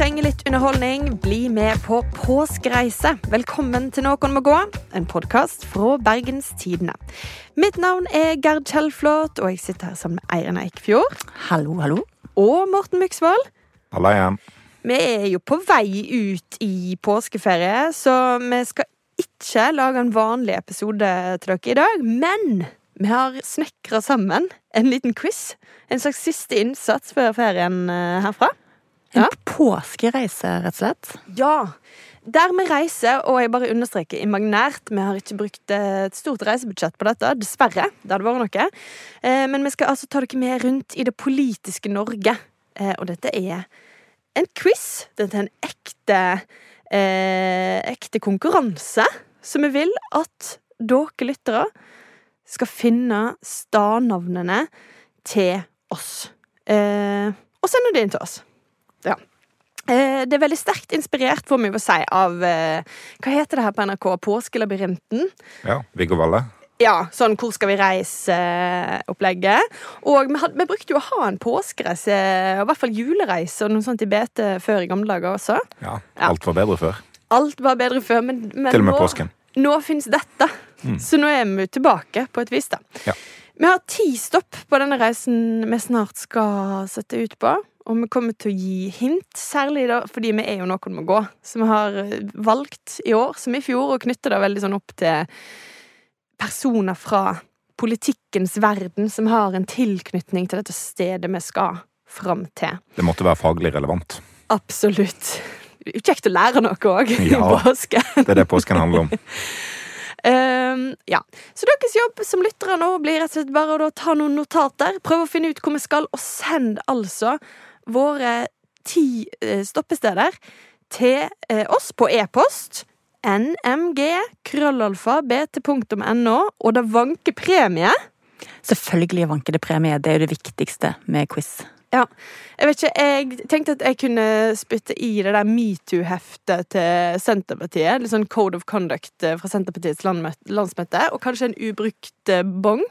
trenger litt underholdning, bli med på påskereise. Velkommen til Noen må gå, en podkast fra Bergens Tidende. Mitt navn er Gerd Kjellflot, og jeg sitter her sammen med Eirin Eikfjord. Hallo, hallo. Og Morten Myksvold. Halla igjen. Vi er jo på vei ut i påskeferie, så vi skal ikke lage en vanlig episode til dere i dag. Men vi har snekra sammen en liten quiz. En slags siste innsats før ferien eh, herfra. En Ja. påskereise, rett og slett. Ja. Der vi reiser, og jeg bare understreker imaginært, vi har ikke brukt eh, et stort reisebudsjett på dette, dessverre. Det hadde vært noe. Eh, Men vi skal altså ta dere med rundt i det politiske Norge. Eh, Og dette er en quiz. Dette er en ekte, ekte konkurranse. Så vi vil at dere lyttere skal finne stadnavnene til oss. Og sende det inn til oss. Ja. Eh, Det er veldig sterkt inspirert, får vi jo si, av eh, Hva heter det her på NRK? Påskelabyrinten? Ja, Viggo Valle. Ja, sånn Hvor skal vi reise-opplegget. Og vi, had, vi brukte jo å ha en påskereise, og i hvert fall julereise, og noe sånt i BT før i gamle dager også. Ja. Alt var bedre før. Alt var bedre før, men, men Til og med nå, påsken. nå fins dette. Så nå er vi tilbake, på et vis. da. Ja. Vi har ti stopp på denne reisen vi snart skal sette ut på. Og vi kommer til å gi hint, særlig da, fordi vi er jo noen må gå. Så vi har eh, valgt i år, som i fjor, å knytte det veldig sånn opp til personer fra politikkens verden som har en tilknytning til dette stedet vi skal fram til. Det måtte være faglig relevant. Absolutt. Kjekt å lære noe òg i Ja. Det er det påsken handler om. Um, ja. Så deres jobb som lyttere nå blir rett og slett bare å ta noen notater. Prøve å finne ut hvor vi skal, og send altså våre ti eh, stoppesteder til eh, oss på e-post. nmg krøllalfa bt.no, og det vanker premie. Selvfølgelig vanker det premie. Det er jo det viktigste med quiz. Ja, jeg vet ikke, jeg tenkte at jeg kunne spytte i det der metoo-heftet til Senterpartiet. Litt sånn Code of Conduct eh, fra Senterpartiets landsmøte. Og kanskje en ubrukt bong.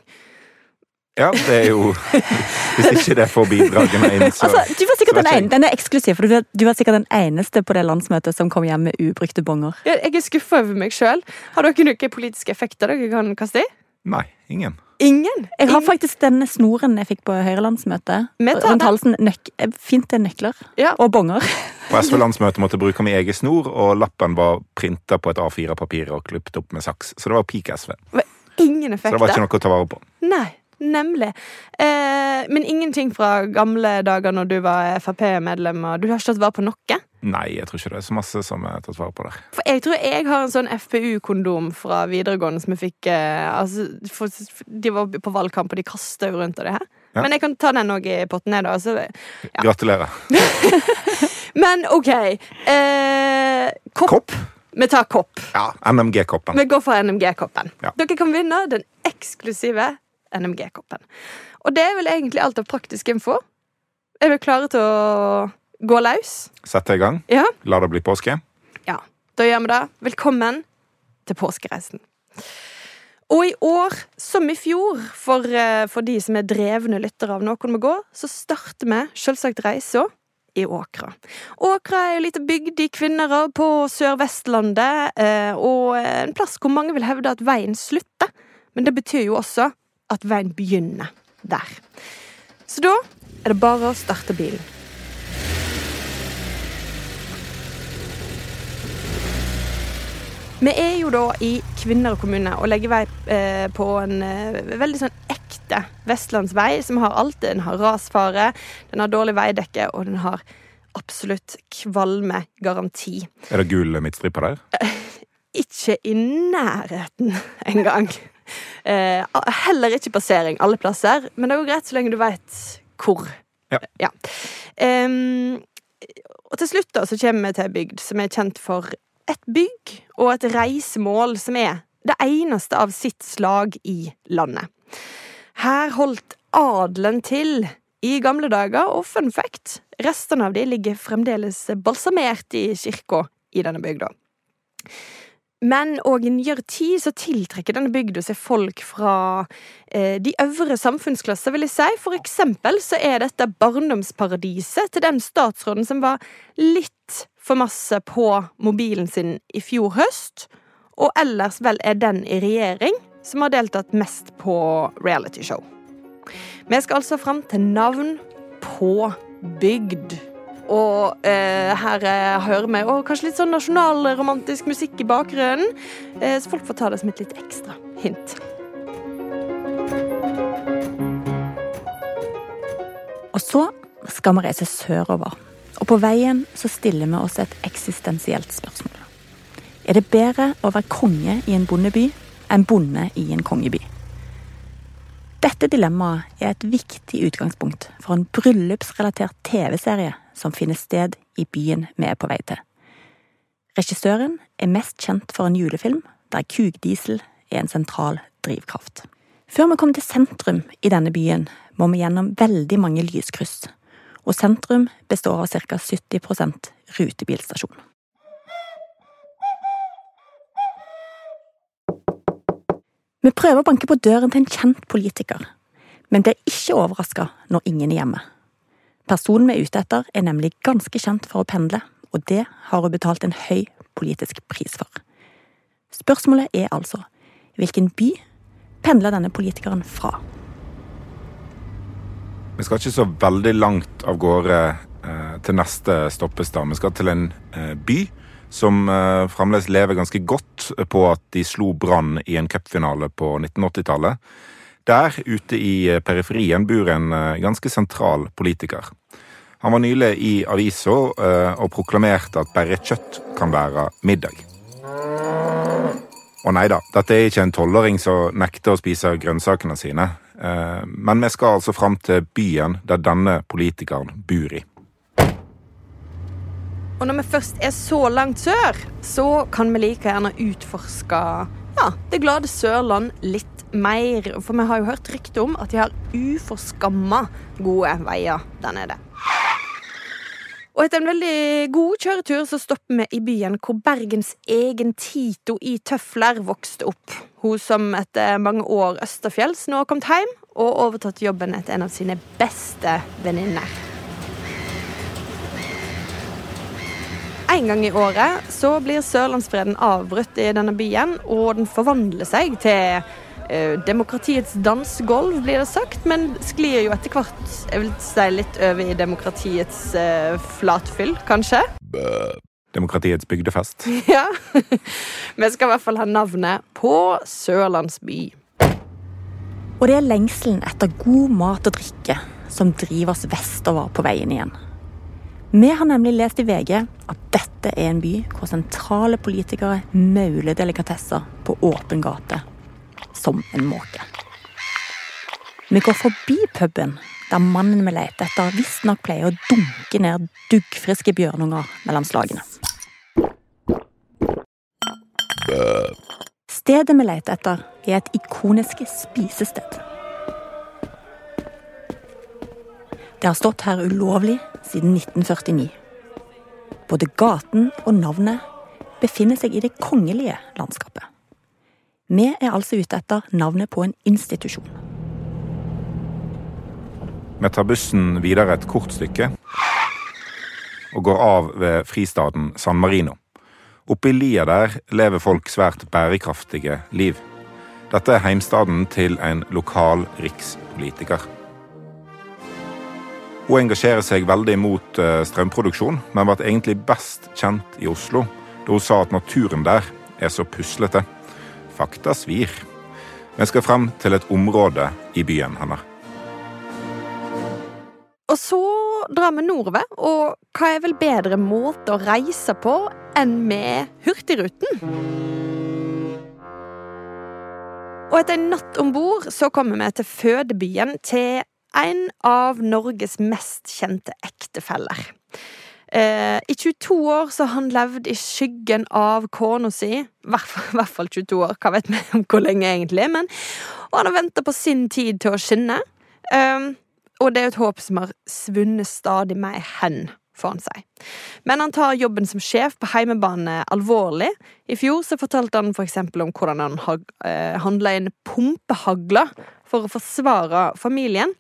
Ja, det er jo Hvis ikke det får bidragene inn, så Altså, du var sikkert den ene, den er eksklusiv, for du var, du var sikkert den eneste på det landsmøtet som kom hjem med ubrukte bonger. Jeg jeg er skuffa over meg sjøl. Har dere noen politiske effekter dere kan kaste i? Nei, ingen. Ingen. Jeg har faktisk denne snoren jeg fikk på Høyre-landsmøtet. Rundt halsen. Nøk fint er nøkler. Ja. Og bonger. På SV-landsmøtet måtte jeg bruke min egen snor, og lappen var printa på et A4-papir og klippet opp med saks. Så det var peak SV. Ingen effekter. Så det var ikke noe å ta vare på. Nei, nemlig. Eh, men ingenting fra gamle dager når du var Frp-medlem, og du har ikke tatt vare på noe? Nei, jeg tror ikke det er så masse som er tatt vare på der. For jeg tror jeg har en sånn FPU-kondom fra videregående som jeg fikk eh, altså, for, De var på valgkamp, og de kasta jo rundt av det her. Ja. Men jeg kan ta den òg i potten ned, da. Så, Ja. Gratulerer. men OK. Eh, kopp. Kopp? Vi tar kopp. Ja, NMG-koppen. Vi går for NMG-koppen. Ja. Dere kan vinne den eksklusive NMG-koppen. Og det er vel egentlig alt av praktisk info. Er vi klare til å gå løs? Sette i gang. Ja. La det bli påske. Ja, da gjør vi det. Velkommen til påskereisen. Og i år, som i fjor, for, eh, for de som er drevne lyttere av Noen må gå, så starter vi selvsagt reisa i Åkra. Åkra er ei lita bygd i Kvinnherad på Sør-Vestlandet, eh, og en plass hvor mange vil hevde at veien slutter. Men det betyr jo også at veien begynner der. Så da er det bare å starte bilen. Vi er jo da i Kvinnherad kommune og legger vei eh, på en eh, veldig sånn ekte vestlandsvei som har alt. Den har rasfare, den har dårlig veidekke, og den har absolutt kvalmegaranti. Er det gul midtstripe der? Ikke i nærheten engang. Eh, heller ikke passering alle plasser, men det er jo greit så lenge du veit hvor. Ja. Em, og til slutt da så kommer vi til ei bygd som er kjent for et bygg og et reisemål som er det eneste av sitt slag i landet. Her holdt adelen til i gamle dager, og fun fact, restene av de ligger fremdeles balsamert i kirka i denne bygda. Men òg i nyere tid så tiltrekker denne bygda seg folk fra eh, de øvre samfunnsklasser, vil jeg si. For eksempel så er dette barndomsparadiset til den statsråden som var litt for masse på mobilen sin i fjor høst, og ellers vel er den i regjering som har deltatt mest på realityshow. Vi skal altså fram til navn på bygd. Og eh, her eh, hører vi og kanskje litt sånn nasjonalromantisk musikk i bakgrunnen. Eh, så folk får ta det som et litt ekstra hint. Og så skal vi reise sørover. Og på veien så stiller vi oss et eksistensielt spørsmål. Er det bedre å være konge i en bondeby enn bonde i en kongeby? Dette dilemmaet er et viktig utgangspunkt for en bryllupsrelatert TV-serie som finner sted i byen vi er på vei til. Regissøren er mest kjent for en julefilm der kukdiesel er en sentral drivkraft. Før vi kommer til sentrum i denne byen, må vi gjennom veldig mange lyskryss, og sentrum består av ca. 70% rutebilstasjon. Vi prøver å banke på døren til en kjent politiker, men blir ikke overraska når ingen er hjemme. Personen vi er ute etter, er nemlig ganske kjent for å pendle, og det har hun betalt en høy politisk pris for. Spørsmålet er altså hvilken by pendler denne politikeren fra? Vi skal ikke så veldig langt av gårde eh, til neste stoppestad. Vi skal til en eh, by som uh, fremdeles lever ganske godt på at de slo Brann i en cupfinale på 1980-tallet. Der, ute i eh, periferien, bor en uh, ganske sentral politiker. Han var nylig i avisa og proklamerte at bare kjøtt kan være middag. Og nei da, dette er ikke en tolvåring som nekter å spise grønnsakene sine. Men vi skal altså fram til byen der denne politikeren bor i. Og når vi først er så langt sør, så kan vi like gjerne utforske ja, det glade Sørland litt mer. For vi har jo hørt rykte om at de har uforskamma gode veier der nede. Og etter en veldig god kjøretur så stopper vi i byen hvor Bergens egen Tito i tøfler vokste opp. Hun som etter mange år østerfjells nå har kommet hjem og overtatt jobben etter en av sine beste venninner. En gang i året så blir sørlandsfreden avbrutt i denne byen, og den forvandler seg til uh, demokratiets dansegulv, blir det sagt, men sklir jo etter hvert jeg vil si litt over i demokratiets uh, flatfyll, kanskje. Demokratiets bygdefest. ja. Vi skal i hvert fall ha navnet på Sørlandsby. Og det er lengselen etter god mat og drikke som driver oss vestover på veien igjen. Vi har nemlig lest i VG at dette er en by hvor sentrale politikere mauler delikatesser på åpen gate. Som en måke. Vi går forbi puben der mannen vi leter etter, visstnok pleier å dunke ned duggfriske bjørnunger mellom slagene. Stedet vi leter etter, er et ikonisk spisested. Det har stått her ulovlig siden 1949. Både gaten og navnet befinner seg i det kongelige landskapet. Vi er altså ute etter navnet på en institusjon. Vi tar bussen videre et kort stykke og går av ved fristaden San Marino. Oppe i lia der lever folk svært bærekraftige liv. Dette er heimstaden til en lokal rikspolitiker. Hun engasjerer seg veldig mot eh, strømproduksjon, men ble egentlig best kjent i Oslo da hun sa at naturen der er så puslete. Fakta svir. Vi skal frem til et område i byen hennes. Og så drar vi nordover, og hva er vel bedre måte å reise på enn med Hurtigruten? Og etter en natt om bord så kommer vi til fødebyen til en av Norges mest kjente ektefeller. Eh, I 22 år så har han levd i skyggen av kona si. I hvert fall 22 år, hva vet vi om hvor lenge egentlig. Men, og han har venta på sin tid til å skinne. Eh, og det er et håp som har svunnet stadig mer hen får han si. Men han tar jobben som sjef på heimebane alvorlig. I fjor så fortalte han for eksempel om hvordan han eh, handla inn pumpehagler for å forsvare familien.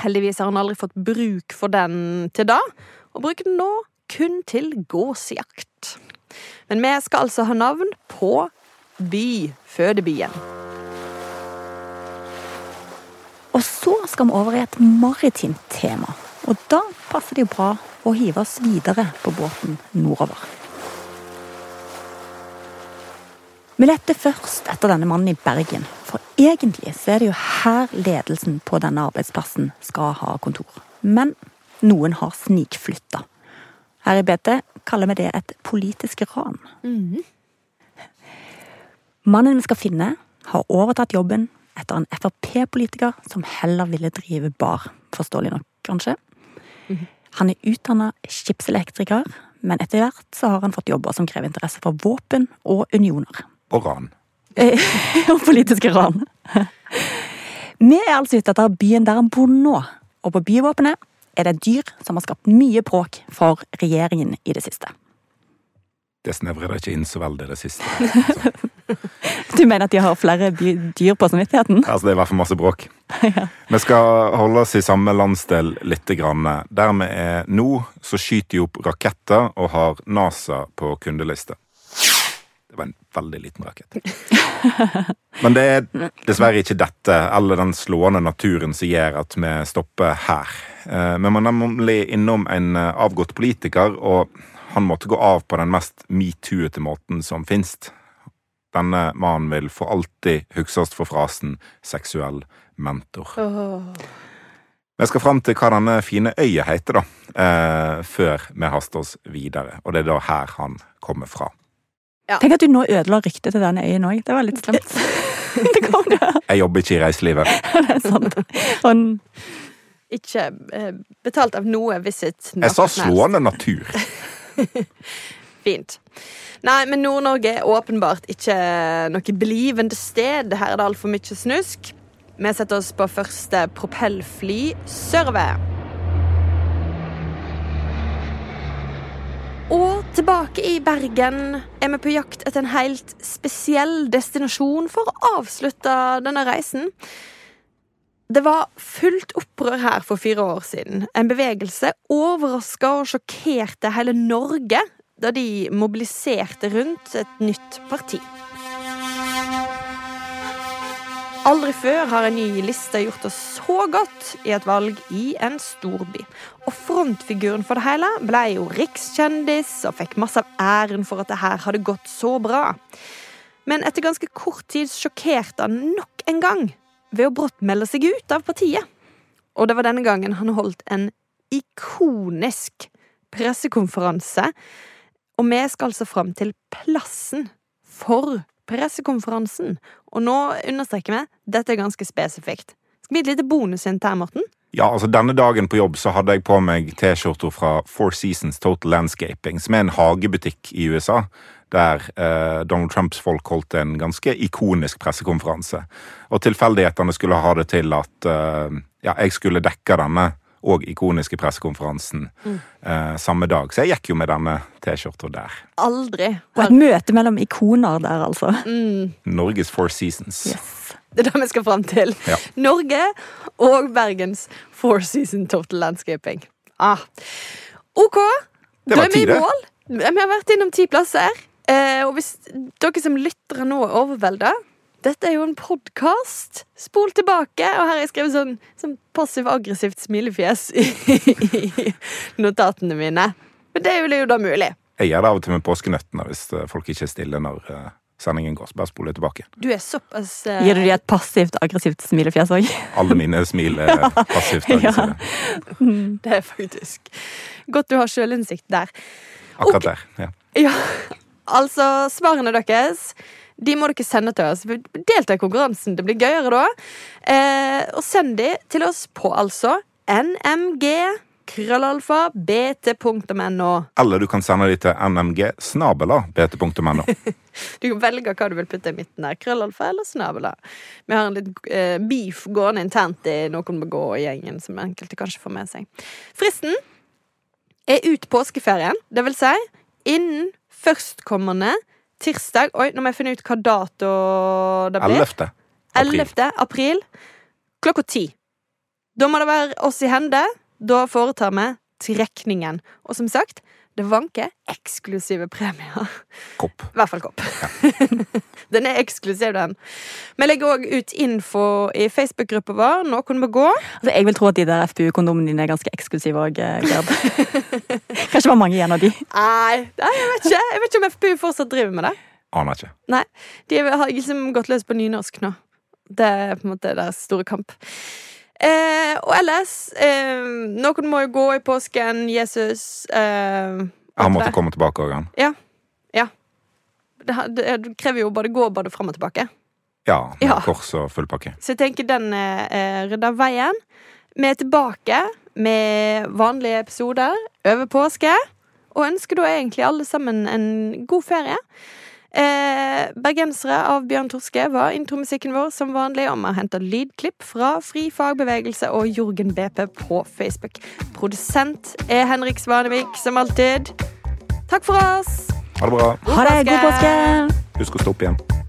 Heldigvis har han aldri fått bruk for den til da, og bruker den nå kun til gåsejakt. Men vi skal altså ha navn på by, fødebyen. Og så skal vi over i et maritimt tema. Og da passer det jo bra å hive oss videre på båten nordover. Vi lette først etter denne mannen i Bergen, for egentlig så er det jo her ledelsen på denne arbeidsplassen skal ha kontor. Men noen har snikflytta. Her i BT kaller vi det et politisk ran. Mannen vi skal finne, har overtatt jobben etter en Frp-politiker som heller ville drive bar. Forståelig nok, kanskje. Han er utdanna skipselektriker, men etter hvert så har han fått jobber som krever interesse for våpen og unioner. Og ran. og politiske ran. Vi er altså ute etter byen der han bor nå, og på byvåpenet er det et dyr som har skapt mye bråk for regjeringen i det siste. Det snevrer det ikke inn så veldig, det siste. Altså. Du mener at de har flere dyr på samvittigheten? altså, det er i hvert fall masse bråk. Vi skal holde oss i samme landsdel lite grann. Der vi er nå, så skyter de opp raketter og har NASA på kundeliste. Det var en veldig liten rakett. Men det er dessverre ikke dette eller den slående naturen som gjør at vi stopper her. Men man er nemlig innom en eh, avgått politiker, og han måtte gå av på den mest metoo-ete måten som finst. Denne mannen vil for alltid huskes for frasen 'seksuell mentor'. Vi skal fram til hva denne fine øya heter, da, eh, før vi haster oss videre. Og det er da her han kommer fra. Tenk at du nå ødela ryktet til denne øyen òg. Det var litt slemt. det kom det. Jeg jobber ikke i reiselivet. Det er sant. Og en- Ikke eh, betalt av noe Visit. Jeg sa slående natur. Fint. Nei, men Nord-Norge er åpenbart ikke noe blivende sted. Her er det altfor mye snusk. Vi setter oss på første propellfly sørover. Og tilbake i Bergen er vi på jakt etter en helt spesiell destinasjon for å avslutte denne reisen. Det var fullt opprør her for fire år siden. En bevegelse overraska og sjokkerte hele Norge da de mobiliserte rundt et nytt parti. Aldri før har en ny liste gjort det så godt i et valg i en storby. Og frontfiguren for det hele ble jo rikskjendis og fikk masse av æren for at det her hadde gått så bra. Men etter ganske kort tid sjokkerte han nok en gang ved å brått melde seg ut av partiet. Og det var denne gangen han holdt en ikonisk pressekonferanse. Og vi skal altså fram til plassen for pressekonferansen. Og nå understreker vi dette er ganske spesifikt. Skal vi gi et lite bonushint her, Morten? Ja, altså Denne dagen på jobb så hadde jeg på meg T-skjorta fra Four Seasons Total Landscaping, som er en hagebutikk i USA. Der eh, Donald Trumps folk holdt en ganske ikonisk pressekonferanse. Og tilfeldighetene skulle ha det til at eh, ja, jeg skulle dekke denne og ikoniske pressekonferansen eh, samme dag. Så jeg gikk jo med denne T-skjorta der. Aldri. Og et møte mellom ikoner der, altså. Norges Four Seasons. Yes. Det er det vi skal fram til. Ja. Norge og Bergens Four Season Total Landscaping. Ah. OK, da er vi i mål. Vi har vært innom ti plasser. Eh, og hvis dere som lytter nå er overvelda Dette er jo en podkast. Spol tilbake. Og her har jeg skrevet sånn, sånn passiv-aggressivt smilefjes i, i notatene mine. Men det er jo da mulig. Jeg gjør det av og til med påskenøttene hvis eh, folk ikke er stille når eh, sendingen går. Så bare spol tilbake. Du er såpass uh... Gir du dem et passivt aggressivt smilefjes òg? Alle mine smil er passivt aggressive. Det er faktisk Godt du har sjølinnsikt der. Akkurat der. ja. Ja, altså svarene deres de må dere sende til oss. Delta i konkurransen. Det blir gøyere da. Eh, og send de til oss på altså nmg krøllalfa bt.no. Eller du kan sende de til nmg snabela bt.no. Du kan velge hva du vil putte i midten her. Krøllalfa eller snabela. Vi har en litt eh, beef gående internt i Noen må gå i gjengen, som enkelte kanskje får med seg. Fristen er ut påskeferien. Det vil si innen førstkommende tirsdag Oi, nå må jeg finne ut hva dato det blir. 11. april. 11. april klokka ti. Da må det være oss i hende. Da foretar vi trekningen. Og som sagt, det vanker eksklusive premier. Kopp. I hvert fall kopp. den er eksklusiv, den. Vi legger òg ut info i Facebook-gruppa vår. Noen må gå. Altså, jeg vil tro at de der FPU-kondomene dine er ganske eksklusive òg, Gerd. Kanskje det var mange igjen av de. Nei, nei, jeg vet ikke Jeg vet ikke om FPU fortsatt driver med det. Aner ikke. Nei, De har liksom gått løs på nynorsk nå. Det er på en måte deres store kamp. Eh, og ellers eh, Noen må jo gå i påsken. Jesus eh, Han måtte komme tilbake òg, han. det, det, det krever jo både gå og både fram og tilbake. Ja, med Ja. kors og full pakke. Så jeg tenker den eh, eh, rydder veien. Vi er tilbake med vanlige episoder over påske. Og ønsker da egentlig alle sammen en god ferie. Eh, 'Bergensere' av Bjørn Torske var intromusikken vår som vanlig. Og vi har henta lydklipp fra Fri fagbevegelse og Jorgen BP på Facebook. Produsent er Henrik Svanevik, som alltid. Takk for oss. Ha det bra. God Ha det! God påske! påske! Husk å stå opp igjen.